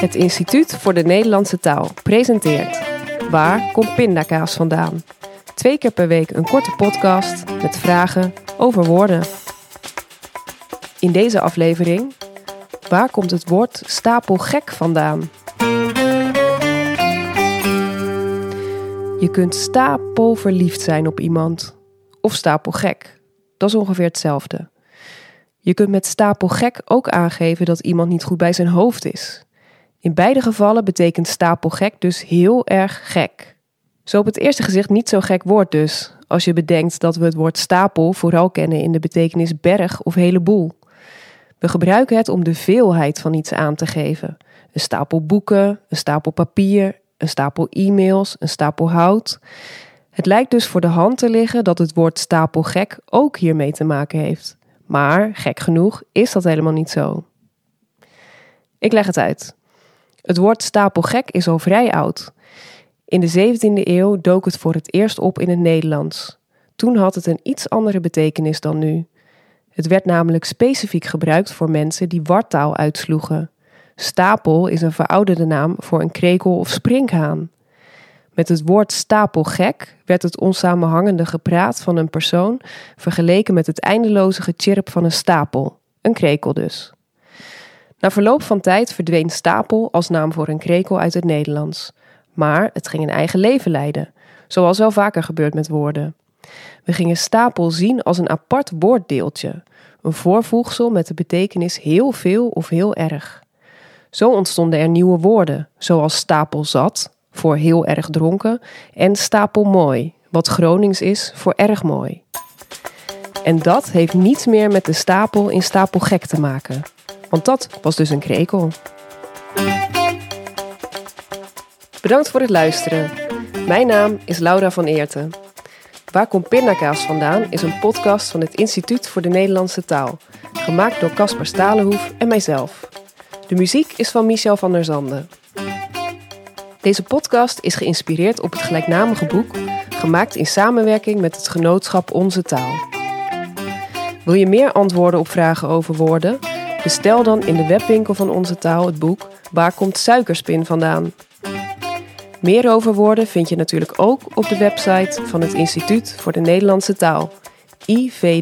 Het Instituut voor de Nederlandse Taal presenteert Waar komt pindakaas vandaan? Twee keer per week een korte podcast met vragen over woorden. In deze aflevering Waar komt het woord stapelgek vandaan? Je kunt stapelverliefd zijn op iemand of stapelgek. Dat is ongeveer hetzelfde. Je kunt met stapelgek ook aangeven dat iemand niet goed bij zijn hoofd is. In beide gevallen betekent stapelgek dus heel erg gek. Zo op het eerste gezicht niet zo gek woord dus, als je bedenkt dat we het woord stapel vooral kennen in de betekenis berg of heleboel. We gebruiken het om de veelheid van iets aan te geven. Een stapel boeken, een stapel papier, een stapel e-mails, een stapel hout. Het lijkt dus voor de hand te liggen dat het woord stapelgek ook hiermee te maken heeft. Maar, gek genoeg, is dat helemaal niet zo. Ik leg het uit. Het woord stapelgek is al vrij oud. In de 17e eeuw dook het voor het eerst op in het Nederlands. Toen had het een iets andere betekenis dan nu. Het werd namelijk specifiek gebruikt voor mensen die wartaal uitsloegen. Stapel is een verouderde naam voor een krekel of sprinkhaan. Met het woord stapelgek werd het onsamenhangende gepraat van een persoon vergeleken met het eindeloze gechirp van een stapel, een krekel dus. Na verloop van tijd verdween stapel als naam voor een krekel uit het Nederlands. Maar het ging een eigen leven leiden, zoals wel vaker gebeurt met woorden. We gingen stapel zien als een apart woorddeeltje, een voorvoegsel met de betekenis heel veel of heel erg. Zo ontstonden er nieuwe woorden, zoals stapel zat, voor heel erg dronken, en stapel mooi, wat Gronings is voor erg mooi. En dat heeft niets meer met de stapel in stapel gek te maken, want dat was dus een krekel. Bedankt voor het luisteren. Mijn naam is Laura van Eerten. Waar komt pindakaas vandaan is een podcast van het Instituut voor de Nederlandse Taal, gemaakt door Caspar Stalenhoef en mijzelf. De muziek is van Michel van der Zanden. Deze podcast is geïnspireerd op het gelijknamige boek, gemaakt in samenwerking met het genootschap Onze Taal. Wil je meer antwoorden op vragen over woorden? Bestel dan in de webwinkel van Onze Taal het boek Waar komt suikerspin vandaan? Meer over woorden vind je natuurlijk ook op de website van het Instituut voor de Nederlandse Taal, ivdnt.org.